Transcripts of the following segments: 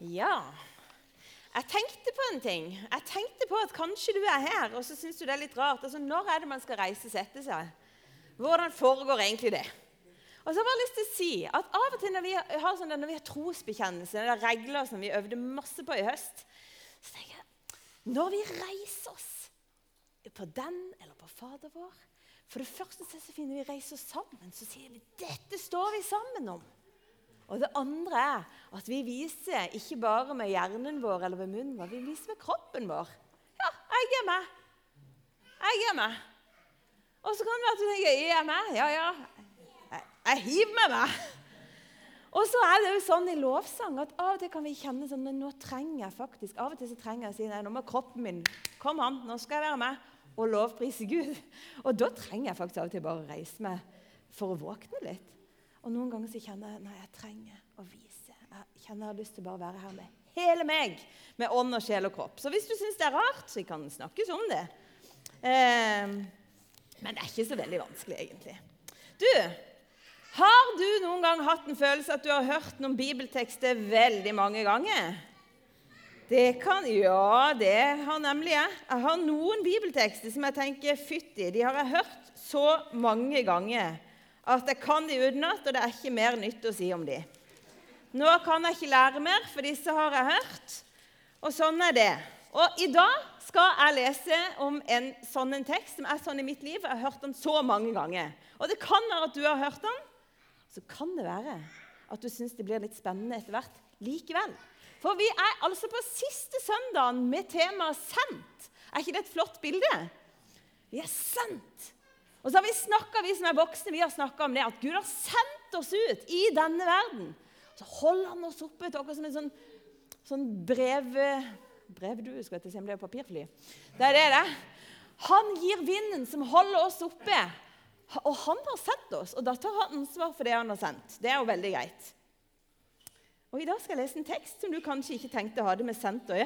Ja. Jeg tenkte på en ting. Jeg tenkte på at kanskje du er her, og så syns du det er litt rart. Altså, Når er det man skal reise og sette seg? Hvordan foregår egentlig det? Og så har jeg bare lyst til å si at Av og til når vi har, sånn, når vi har trosbekjennelse, det er regler som vi øvde masse på i høst så tenker jeg, Når vi reiser oss på den eller på Fader vår For det første så finner vi reiser oss sammen. Så sier vi dette står vi sammen om. Og det andre er at vi viser ikke bare med hjernen vår eller med munnen vår, vi viser med kroppen vår. Ja, jeg er med. Jeg er med. Og så kan det være at du tenker jeg er med. Ja, ja. Jeg, jeg hiver med meg. Og så er det jo sånn i lovsang at av og til kan vi kjenne sånn at nå trenger jeg faktisk Av og til så trenger jeg å si nei, nå må kroppen min Kom an, nå skal jeg være med og lovprise Gud. Og da trenger jeg faktisk av og til bare å reise meg for å våkne litt. Og noen ganger så kjenner jeg nei, jeg trenger å vise. Jeg kjenner jeg har lyst til å bare være her med hele meg, med ånd og sjel og kropp. Så hvis du syns det er rart, så kan det snakkes om det. Eh, men det er ikke så veldig vanskelig, egentlig. Du, har du noen gang hatt en følelse at du har hørt noen bibeltekster veldig mange ganger? Det kan, Ja, det har nemlig jeg. Jeg har noen bibeltekster som jeg tenker fytti, de har jeg hørt så mange ganger at jeg kan de utenat, og det er ikke mer nytt å si om de. Nå kan jeg ikke lære mer, for disse har jeg hørt. Og sånn er det. Og i dag skal jeg lese om en sånn en tekst som er sånn i mitt liv. Jeg har hørt den så mange ganger. Og det kan være at du har hørt den. Så kan det være at du syns det blir litt spennende etter hvert likevel. For vi er altså på siste søndagen med temaet 'sendt'. Er ikke det et flott bilde? Vi er sendt. Og så har vi snakket, vi som er voksne, vi har snakka om det at Gud har sendt oss ut i denne verden. Så holder han oss oppe til oss som en sånn, sånn brev... Brevdue, skal jeg si om det er papirfly. Det er det det Han gir vinden som holder oss oppe. Og han har sendt oss, og da tar han ansvar for det han har sendt. Det er jo veldig greit. Og I dag skal jeg lese en tekst som du kanskje ikke tenkte å ha det med sendt å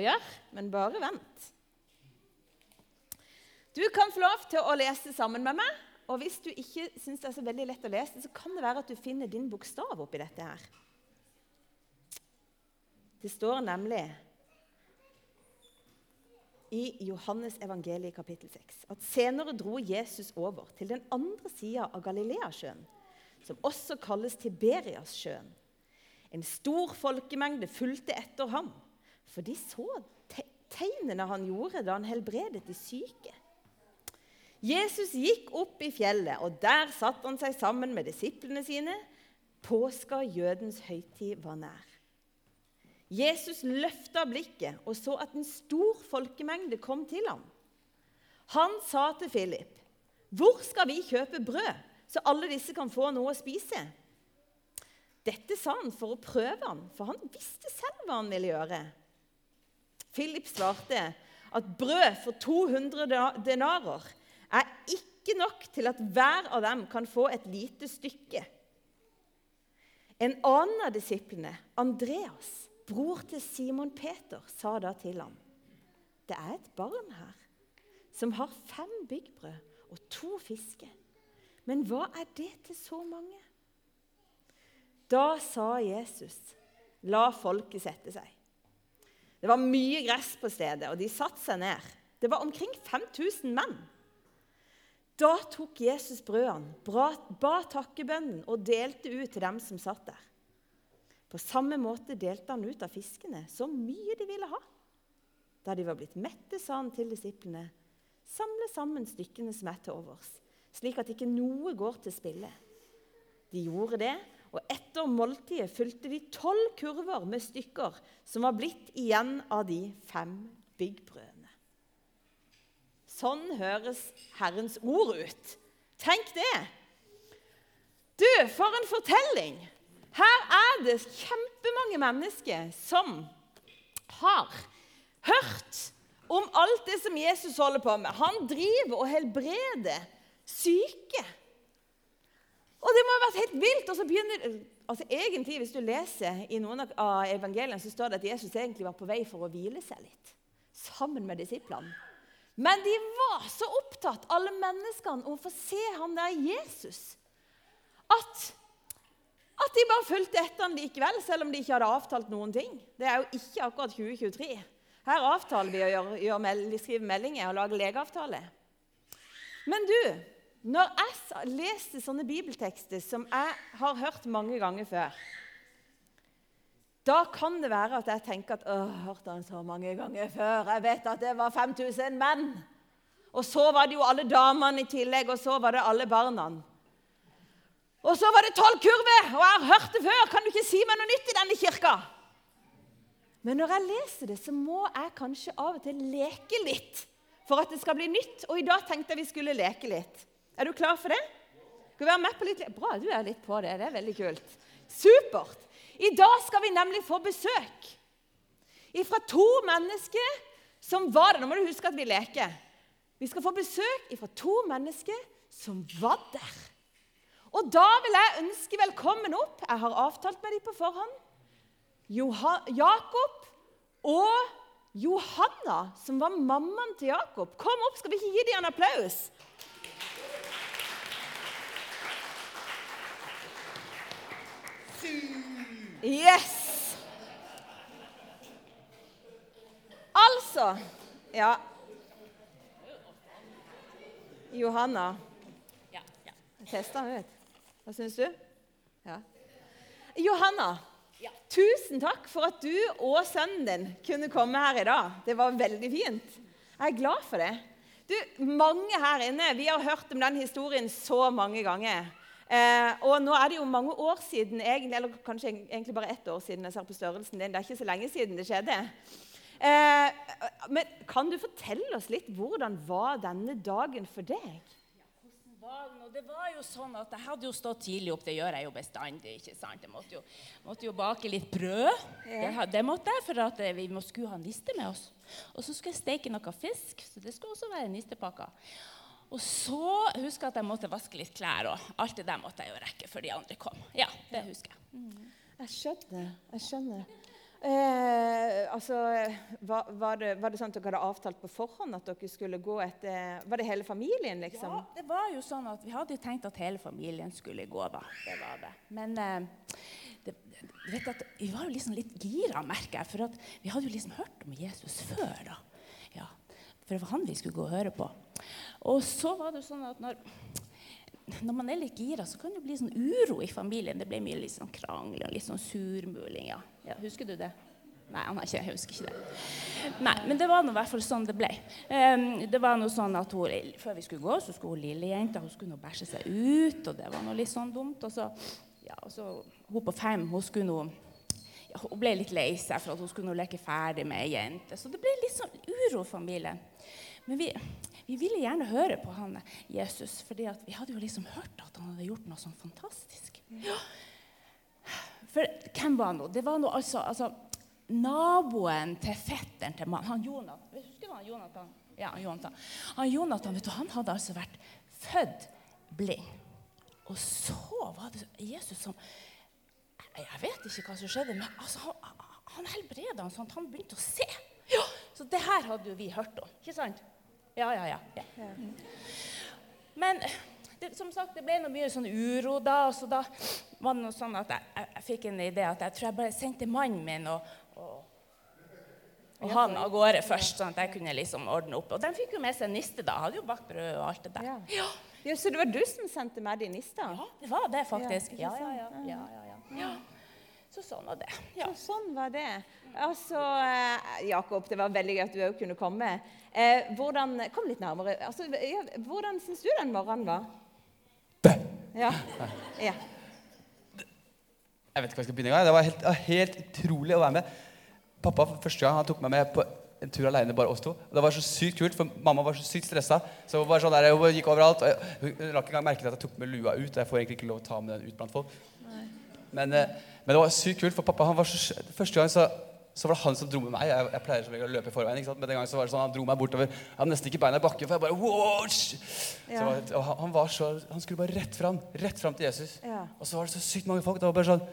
gjøre, men bare vent. Du kan få lov til å lese sammen med meg. Og hvis du ikke syns det er så veldig lett å lese, så kan det være at du finner din bokstav oppi dette her. Det står nemlig i Johannes evangeliet kapittel 6 at senere dro Jesus over til den andre sida av Galileasjøen, som også kalles Tiberiassjøen. En stor folkemengde fulgte etter ham, for de så tegnene han gjorde da han helbredet de syke. Jesus gikk opp i fjellet, og der satte han seg sammen med disiplene sine. Påska, jødens høytid, var nær. Jesus løfta blikket og så at en stor folkemengde kom til ham. Han sa til Philip, 'Hvor skal vi kjøpe brød, så alle disse kan få noe å spise?' Dette sa han for å prøve ham, for han visste selv hva han ville gjøre. Philip svarte at brød for 200 denarer er ikke nok til at hver av dem kan få et lite stykke. En annen av disiplene, Andreas, bror til Simon Peter, sa da til ham.: Det er et barn her som har fem byggbrød og to fisker. Men hva er det til så mange? Da sa Jesus, la folket sette seg. Det var mye gress på stedet, og de satte seg ned. Det var omkring 5000 menn. Da tok Jesus brødene, ba takkebønnen og delte ut til dem som satt der. På samme måte delte han ut av fiskene så mye de ville ha. Da de var blitt mette, sa han til disiplene.: Samle sammen stykkene som er til overs, slik at ikke noe går til spille. De gjorde det, og etter måltidet fulgte de tolv kurver med stykker som var blitt igjen av de fem byggbrødene. Sånn høres Herrens ord ut. Tenk det! Du, for en fortelling! Her er det kjempemange mennesker som har hørt om alt det som Jesus holder på med. Han driver og helbreder syke. Og det må ha vært helt vilt. Og så begynner, altså egentlig, Hvis du leser i noen av evangeliene, så står det at Jesus egentlig var på vei for å hvile seg litt sammen med disiplene. Men de var så opptatt, alle menneskene, om å få se han der Jesus, at, At de bare fulgte etter han likevel, selv om de ikke hadde avtalt noen ting. Det er jo ikke akkurat 2023. Her avtaler vi å gjøre, gjøre, skrive meldinger og lage legeavtale. Men du, når jeg leste sånne bibeltekster som jeg har hørt mange ganger før, da kan det være at jeg tenker at jeg har hørt den så mange ganger før. Jeg vet at det var 5000 menn. Og så var det jo alle damene i tillegg, og så var det alle barna. Og så var det tolv kurver, og jeg har hørt det før. Kan du ikke si meg noe nytt i denne kirka? Men når jeg leser det, så må jeg kanskje av og til leke litt for at det skal bli nytt. Og i dag tenkte jeg vi skulle leke litt. Er du klar for det? Skal vi være med på litt? Bra, du er litt på det. Det er veldig kult. Supert. I dag skal vi nemlig få besøk fra to mennesker som var der. Nå må du huske at vi leker. Vi skal få besøk fra to mennesker som var der. Og da vil jeg ønske velkommen opp Jeg har avtalt med dem på forhånd. Jakob og Johanna, som var mammaen til Jakob. Kom opp, skal vi ikke gi dem en applaus? Yes! Altså Ja, Johanna. Ja, ja. Testa henne ut. Hva syns du? Ja. Johanna, ja. tusen takk for at du og sønnen din kunne komme her i dag. Det var veldig fint. Jeg er glad for det. Du, Mange her inne vi har hørt om den historien så mange ganger. Eh, og nå er det jo mange år siden, egentlig, eller kanskje egentlig bare ett år siden. jeg ser på størrelsen din. Det er ikke så lenge siden det skjedde. Eh, men kan du fortelle oss litt hvordan var denne dagen for deg? det var jo sånn at Jeg hadde jo stått tidlig opp, det gjør jeg jo bestandig. ikke sant? Jeg måtte jo, måtte jo bake litt brød. Det, det, måtte jeg, for at vi skulle ha niste med oss. Og så skulle jeg steke noe fisk, så det skulle også være nistepakker. Og så husker jeg at jeg måtte vaske litt klær. og Alt det der måtte jeg jo rekke før de andre kom. Ja, det husker jeg. Mm. Jeg skjønner. Jeg skjønner. Eh, altså, var, var, det, var, det, sånn at dere hadde avtalt på forhånd at dere skulle gå etter Var det hele familien, liksom? Ja, det var jo sånn at vi hadde jo tenkt at hele familien skulle gå, da. Det var det. Men eh, det, vet at vi var jo liksom litt gira, merker jeg. For vi hadde jo liksom hørt om Jesus før, da. Ja, for det var han vi skulle gå og høre på. Og så var det sånn at når når man er litt gira, så kan det bli sånn uro i familien. Det ble mye litt sånn krangling og litt sånn surmuling. Ja. ja. husker du det? Nei, han har ikke, jeg husker ikke det. Nei, Men det var nå i hvert fall sånn det ble. Um, det var noe sånn at hun, Før vi skulle gå, så skulle hun lillejenta hun skulle bæsje seg ut. og det var noe litt sånn dumt. Og så, ja, og så hun på fem hun skulle nå ja, hun ble litt lei seg for at hun skulle leke ferdig med ei jente. Så det ble litt sånn uro i familien. Men vi, vi ville gjerne høre på han Jesus, for vi hadde jo liksom hørt at han hadde gjort noe sånn fantastisk. Ja. For hvem var han nå? Det var nå altså, altså, naboen til fetteren til mannen. Han Jonathan. Husker du han Jonathan? Ja, Jonathan. Han Jonathan vet du, han hadde altså vært født blind. Og så var det Jesus som Jeg vet ikke hva som skjedde, men altså, han, han helbreda han sånn at han begynte å se. Ja, Så det her hadde jo vi hørt om. ikke sant? Ja, ja, ja. ja. Men det, som sagt, det ble noe mye sånn uro da. Og Så da var det noe sånn at jeg, jeg, jeg fikk en idé at jeg tror jeg bare sendte mannen min og, og, og han av gårde først, sånn at jeg kunne liksom ordne opp. Og de fikk jo med seg niste da. Hadde jo bakt brød og alt det der. Ja. Ja, Så det var du som sendte med de nista? Ja, det var det faktisk. Ja, ja, ja. ja, ja, ja. Så sånn var det. Ja. Så sånn var det. Altså, eh, Jakob, det var veldig gøy at du òg kunne komme. Eh, hvordan, kom litt nærmere. Altså, ja, hvordan syns du den morgenen var? Ja. ja. Jeg vet ikke hva jeg skal begynne engang. Det var helt, helt utrolig å være med. Pappa første gang han tok meg med på en tur alene, bare oss to. Og det var så sykt kult, for mamma var så sykt stressa. Så hun, var sånn der, hun gikk overalt. Og hun rakk ikke engang merke til at jeg tok med lua ut. Jeg får egentlig ikke lov å ta med den ut blant folk. Men, eh, men, det var sykt kult, for pappa han var så, første gang så så var det han som dro med meg. Jeg, jeg pleier som å løpe i forveien. Men den gangen så var det sånn, han dro meg bortover. Jeg hadde nesten ikke beina i bakken. for jeg bare, wow! Ja. Så, og han, var så, han skulle bare rett fram rett fram til Jesus. Ja. Og så var det så sykt mange folk. Det var bare sånn,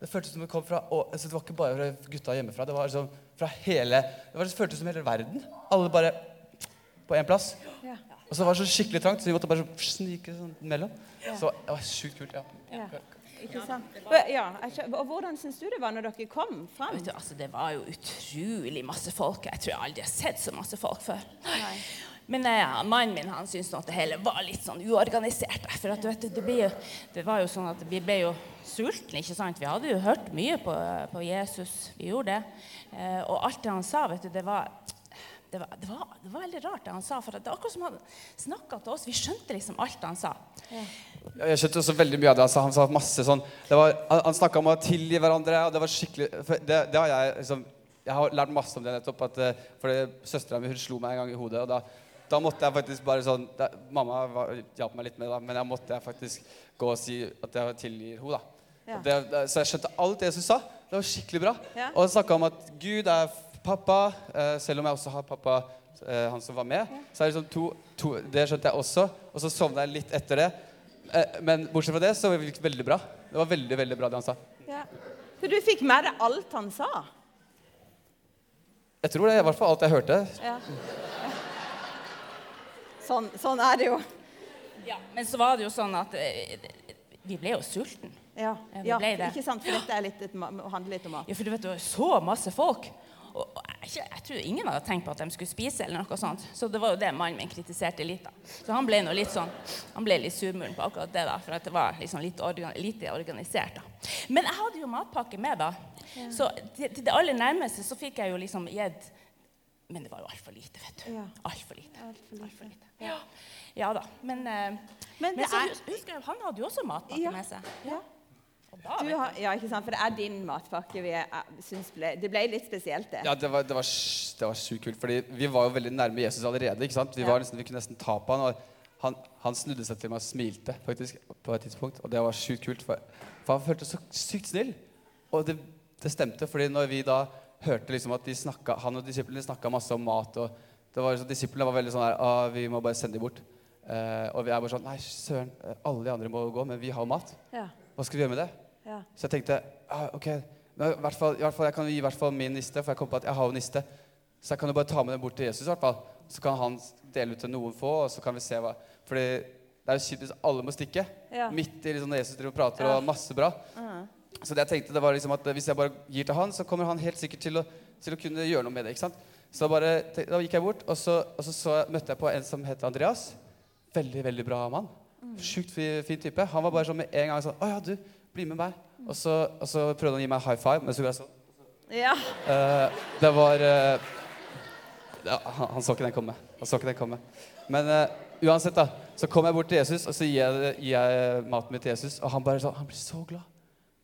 det føltes som det kom fra og, altså, Det var ikke bare fra gutta hjemmefra. Det var liksom fra hele, det, var, det føltes som hele verden. Alle bare på én plass. Ja. Og så var det så skikkelig trangt, så vi måtte bare snike sånn mellom. Så det var sjukt kult. ja. Ikke sant? Ja, og hvordan syns du det var når dere kom fram? Vet du, altså, det var jo utrolig masse folk. Jeg tror jeg aldri har sett så masse folk før. Nei. Men ja, mannen min han syntes at det hele var litt sånn uorganisert. For at, du vet, det, ble jo, det var jo sånn at vi ble jo sultne, ikke sant? Vi hadde jo hørt mye på, på Jesus. Vi gjorde det. Eh, og alt det han sa, vet du, det var det var, det, var, det var veldig rart, det han sa. For det var akkurat som han snakka til oss. Vi skjønte liksom alt han sa. Ja, Jeg skjønte også veldig mye av det han sa. Han sa masse sånn det var, Han, han snakka om å tilgi hverandre, og det var skikkelig for det, det har jeg liksom Jeg har lært masse om det nettopp. At, eh, fordi Søstera mi slo meg en gang i hodet, og da, da måtte jeg faktisk bare sånn da, Mamma var, hjalp meg litt med det, men jeg måtte jeg faktisk gå og si at jeg tilgir henne. da. Ja. Så jeg skjønte alt det Jesus sa. Det var skikkelig bra. Ja. Og han snakka om at Gud er pappa, eh, selv om jeg også har pappa, eh, han som var med. Så er det liksom to, to Det skjønte jeg også. Og så sovna jeg litt etter det. Eh, men bortsett fra det så gikk det veldig bra. Det var veldig, veldig bra det han sa. Ja. Så du fikk med deg alt han sa? Jeg tror det i hvert fall alt jeg hørte. Ja. Sånn, sånn er det jo. Ja, Men så var det jo sånn at vi ble jo sultne. Ja, ikke sant? For dette er litt, handler litt om mat. Ja, for du vet, det var så masse folk. Og jeg, jeg tror ingen hadde tenkt på at de skulle spise. eller noe sånt. Så det var jo det mannen min kritiserte litt. da. Så han ble nå litt sånn, han ble litt surmulen på akkurat det. da, For at det var liksom litt organ, lite organisert. da. Men jeg hadde jo matpakke med, da. Så til, til det aller nærmeste så fikk jeg jo liksom gitt Men det var jo altfor lite, vet du. Ja. Altfor lite. Alt for Alt for lite. lite. Ja. ja da. Men, eh, Men men så er- husker jeg, han hadde jo også matpakke Ja. med seg. Ja. Har, ja, ikke sant? For det er din matpakke vi er, syns ble Det ble litt spesielt, det. Ja, det var, det var, det var sjukt kult. Fordi vi var jo veldig nærme Jesus allerede. ikke sant? Vi, Ja. var nesten, vi kunne nesten ta på han, og han, han snudde seg til meg og smilte faktisk på et tidspunkt. Og det var sjukt kult, for, for han føltes så sykt snill. Og det, det stemte, fordi når vi da hørte liksom at de snakka, han og disiplene snakka masse om mat og det var liksom, Disiplene var veldig sånn her ah, Vi må bare sende dem bort. Eh, og vi er bare sånn Nei, søren, eh, alle de andre må gå, men vi har mat. Ja. Hva skal vi gjøre med det? Ja. Så jeg tenkte ah, ok, i hvert fall, i hvert fall, jeg kan gi i hvert fall min niste, for jeg kom på at jeg har jo niste. Så jeg kan jo bare ta med den bort til Jesus, i hvert fall. Så kan han dele ut til noen få, og så kan vi se hva Fordi det er jo kjipt hvis alle må stikke. Ja. Midt i liksom Jesus driver og prater, Ja. og masse bra. Mhm. Så det jeg tenkte det var liksom at hvis jeg bare gir til han, så kommer han helt sikkert til å, til å kunne gjøre noe med det. ikke sant? Så bare, da gikk jeg bort, og så, og så, så møtte jeg på en som het Andreas. Veldig, veldig bra mann. Sjukt fin, type. Han var bare sånn med en gang sånn Å ja, du, bli med meg. Og så, og så prøvde han å gi meg high five, men så gjorde jeg sånn. ja. Uh, det var uh, ja, han, han så ikke den komme. Han så ikke den komme. Men uh, uansett, da, så kom jeg bort til Jesus, og så gir jeg, gir jeg maten min til Jesus, og han bare sånn Han ble så glad.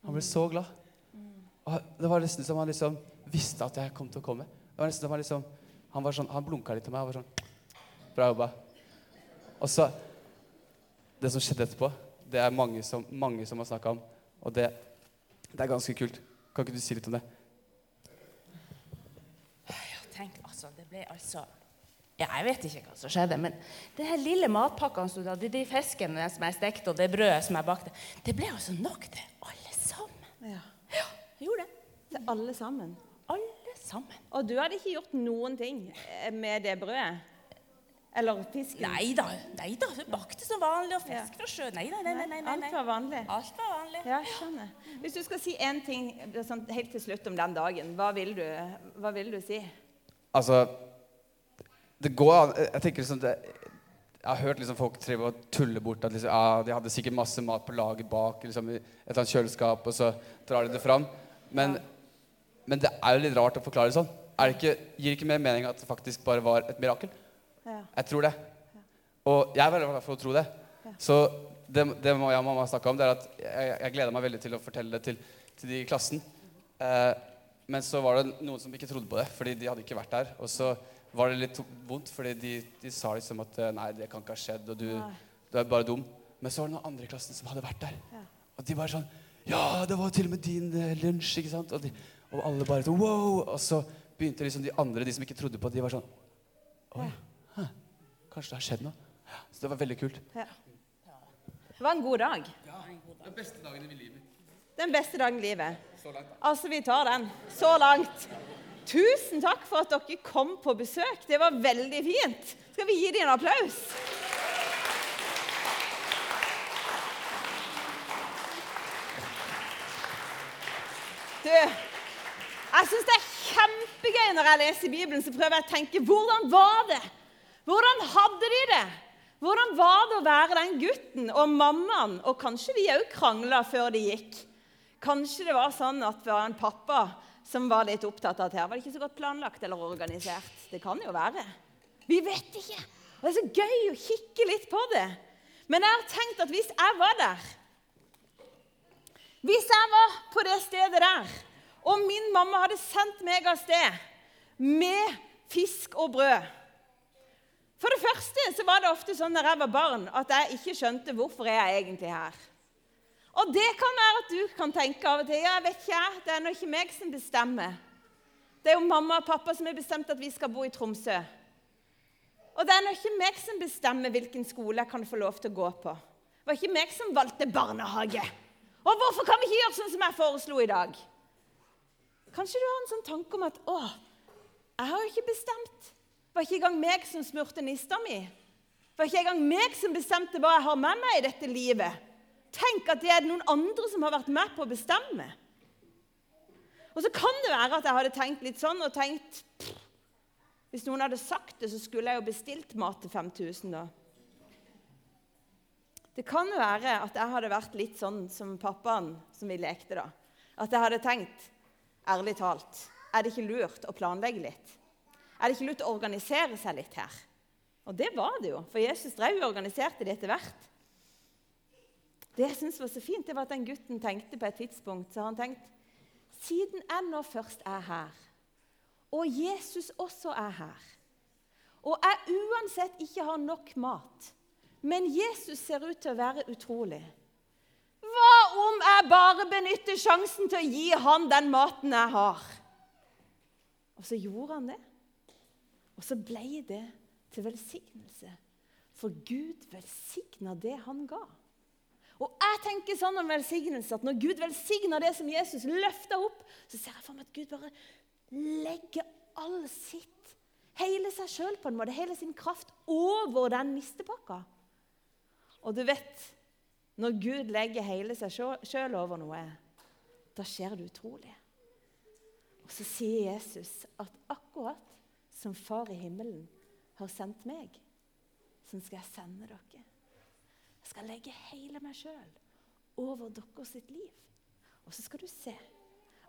Han ble så glad. Og det var nesten som han liksom visste at jeg kom til å komme. Det var nesten som Han liksom Han, var sånn, han blunka litt til meg og var sånn Bra jobba. Og så Det som skjedde etterpå, det er mange som, mange som har snakka om. Og det, det er ganske kult. Kan ikke du si litt om det? Tenk, altså, det ble altså ja, Jeg vet ikke hva som skjedde, men det her lille matpakkene som du hadde, de fiskene som jeg stekte, og det brødet som jeg bakte, det ble altså nok til alle sammen. ja. Ja, jeg gjorde det. Til alle sammen. Alle sammen. Og du hadde ikke gjort noen ting eh, med det brødet? Eller fisken? Nei da, nei da, hun bakte som vanlig, og fisk fra sjøen. Nei, nei, nei. nei, nei, nei, Alt var vanlig? Alt var vanlig. Ja, skjønner. Hvis du skal si én ting sånn, helt til slutt om den dagen, hva vil du, hva vil du si? Altså Det går an Jeg tenker liksom det, Jeg har hørt liksom folk treve og tulle bort at liksom, ja, de hadde sikkert masse mat på lager bak liksom, i et eller annet kjøleskap, og så drar de det fram. Men, men det er jo litt rart å forklare det sånn. Er det ikke, gir det ikke mer mening at det faktisk bare var et mirakel? Ja. Jeg tror det. Og jeg er veldig glad for å tro det. Så det, det må jeg og mamma snakke om, det er at jeg, jeg gleder meg veldig til å fortelle det til, til de i klassen. Eh, men så var det noen som ikke trodde på det, fordi de hadde ikke vært der. Og så var det litt vondt, fordi de, de sa liksom at eh, nei, det kan ikke ha skjedd, og du, du er bare dum. Men så var det noen andre i klassen som hadde vært der. Ja. Og de bare sånn Ja, det var til og med din eh, lunsj, ikke sant? Og, de, og alle bare sånn Wow! Og så begynte liksom de andre, de som ikke trodde på det, de var sånn Oi, kanskje det har skjedd noe? Så det var veldig kult. Ja. Det var en god dag. Den beste dagen i livet. Den beste dagen i livet. Så langt. Altså, vi tar den. Så langt. Tusen takk for at dere kom på besøk. Det var veldig fint. Skal vi gi dem en applaus? Du, jeg syns det er kjempegøy når jeg leser Bibelen, så prøver jeg å tenke hvordan var det? Hvordan hadde de det? Hvordan var det å være den gutten og mammaen? Og kanskje de òg krangla før de gikk. Kanskje det var sånn at det var en pappa som var litt opptatt av det her. Var det ikke så godt planlagt eller organisert? Det kan jo være. Vi vet ikke. Og Det er så gøy å kikke litt på det. Men jeg har tenkt at hvis jeg var der Hvis jeg var på det stedet der, og min mamma hadde sendt meg av sted med fisk og brød For det første så var det ofte sånn når jeg var barn, at jeg ikke skjønte hvorfor jeg er egentlig her. Og det kan være at du kan tenke av og til ja, jeg vet ikke, det er nå ikke meg som bestemmer. Det er jo mamma og pappa som har bestemt at vi skal bo i Tromsø. Og det er nå ikke meg som bestemmer hvilken skole jeg kan få lov til å gå på. Det var ikke meg som valgte barnehage. Og hvorfor kan vi ikke gjøre sånn som jeg foreslo i dag? Kanskje du har en sånn tanke om at å, jeg har jo ikke bestemt. Var ikke engang meg som smurte nista mi. Det var ikke engang meg som bestemte hva jeg har med meg i dette livet. Tenk at det er noen andre som har vært med på å bestemme. Og så kan det være at jeg hadde tenkt litt sånn og tenkt Hvis noen hadde sagt det, så skulle jeg jo bestilt mat til 5000, da. Det kan jo være at jeg hadde vært litt sånn som pappaen som vi lekte, da. At jeg hadde tenkt, ærlig talt, er det ikke lurt å planlegge litt? Er det ikke lurt å organisere seg litt her? Og det var det jo, for Jesus drev og organiserte det etter hvert. Det jeg synes var så fint, det var at den gutten tenkte på et tidspunkt så han tenkt, Siden jeg nå først er her, og Jesus også er her, og jeg uansett ikke har nok mat, men Jesus ser ut til å være utrolig Hva om jeg bare benytter sjansen til å gi han den maten jeg har? Og så gjorde han det. Og så ble det til velsignelse. For Gud velsigna det han ga. Og jeg tenker sånn om velsignelse at Når Gud velsigner det som Jesus løfter opp, så ser jeg for meg at Gud bare legger all sitt, hele seg sjøl på en måte, hele sin kraft, over den nistepakka. Og du vet, når Gud legger hele seg sjøl over noe, da skjer det utrolig. Og så sier Jesus at akkurat som Far i himmelen har sendt meg, sånn skal jeg sende dere. Jeg skal legge hele meg sjøl over dere sitt liv. Og så skal du se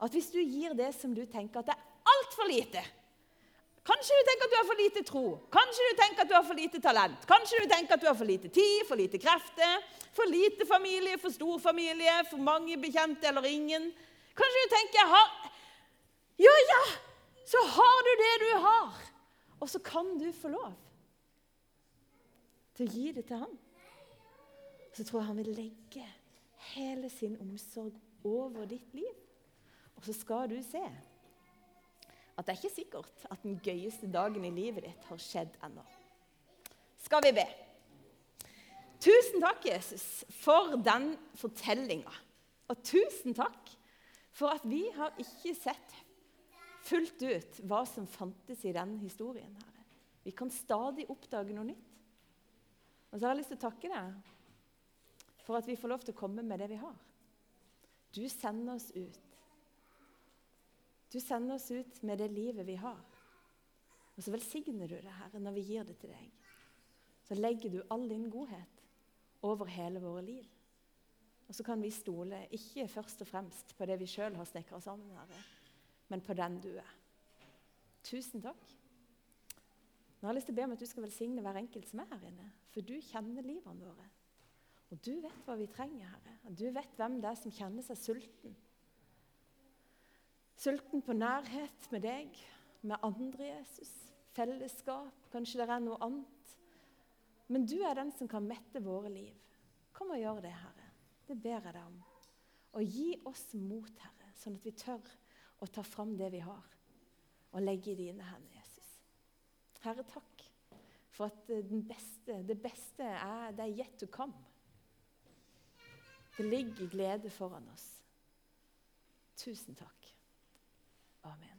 at hvis du gir det som du tenker at det er altfor lite Kanskje du tenker at du har for lite tro, kanskje du tenker at du har for lite talent, kanskje du tenker at du har for lite tid, for lite krefter, for lite familie, for stor familie, for mange bekjente eller ingen. Kanskje du tenker har, Ja, ja, så har du det du har. Og så kan du få lov til å gi det til ham. så tror jeg han vil legge hele sin omsorg over ditt liv. Og så skal du se at det er ikke sikkert at den gøyeste dagen i livet ditt har skjedd ennå. Skal vi be? Tusen takk, Jesus, for den fortellinga. Og tusen takk for at vi har ikke sett fullt ut hva som fantes i denne historien. Herre. Vi kan stadig oppdage noe nytt. Og så har jeg lyst til å takke deg for at vi får lov til å komme med det vi har. Du sender oss ut. Du sender oss ut med det livet vi har. Og så velsigner du det, Herre, når vi gir det til deg. Så legger du all din godhet over hele våre liv. Og så kan vi stole ikke først og fremst på det vi sjøl har snekra sammen, Herre, men på den du er. Tusen takk. Nå har jeg lyst til å be om at du skal velsigne hver enkelt som er her inne, for du kjenner livene våre. Og du vet hva vi trenger, Herre. Og du vet hvem det er som kjenner seg sulten. Sulten på nærhet med deg, med andre Jesus. Fellesskap. Kanskje det er noe annet. Men du er den som kan mette våre liv. Kom og gjør det, Herre. Det ber jeg deg om. Og gi oss mot, Herre, sånn at vi tør å ta fram det vi har, og legge i dine hender, Jesus. Herre, takk for at beste, det beste er, det er yet to come. Det ligger glede foran oss. Tusen takk. Amen.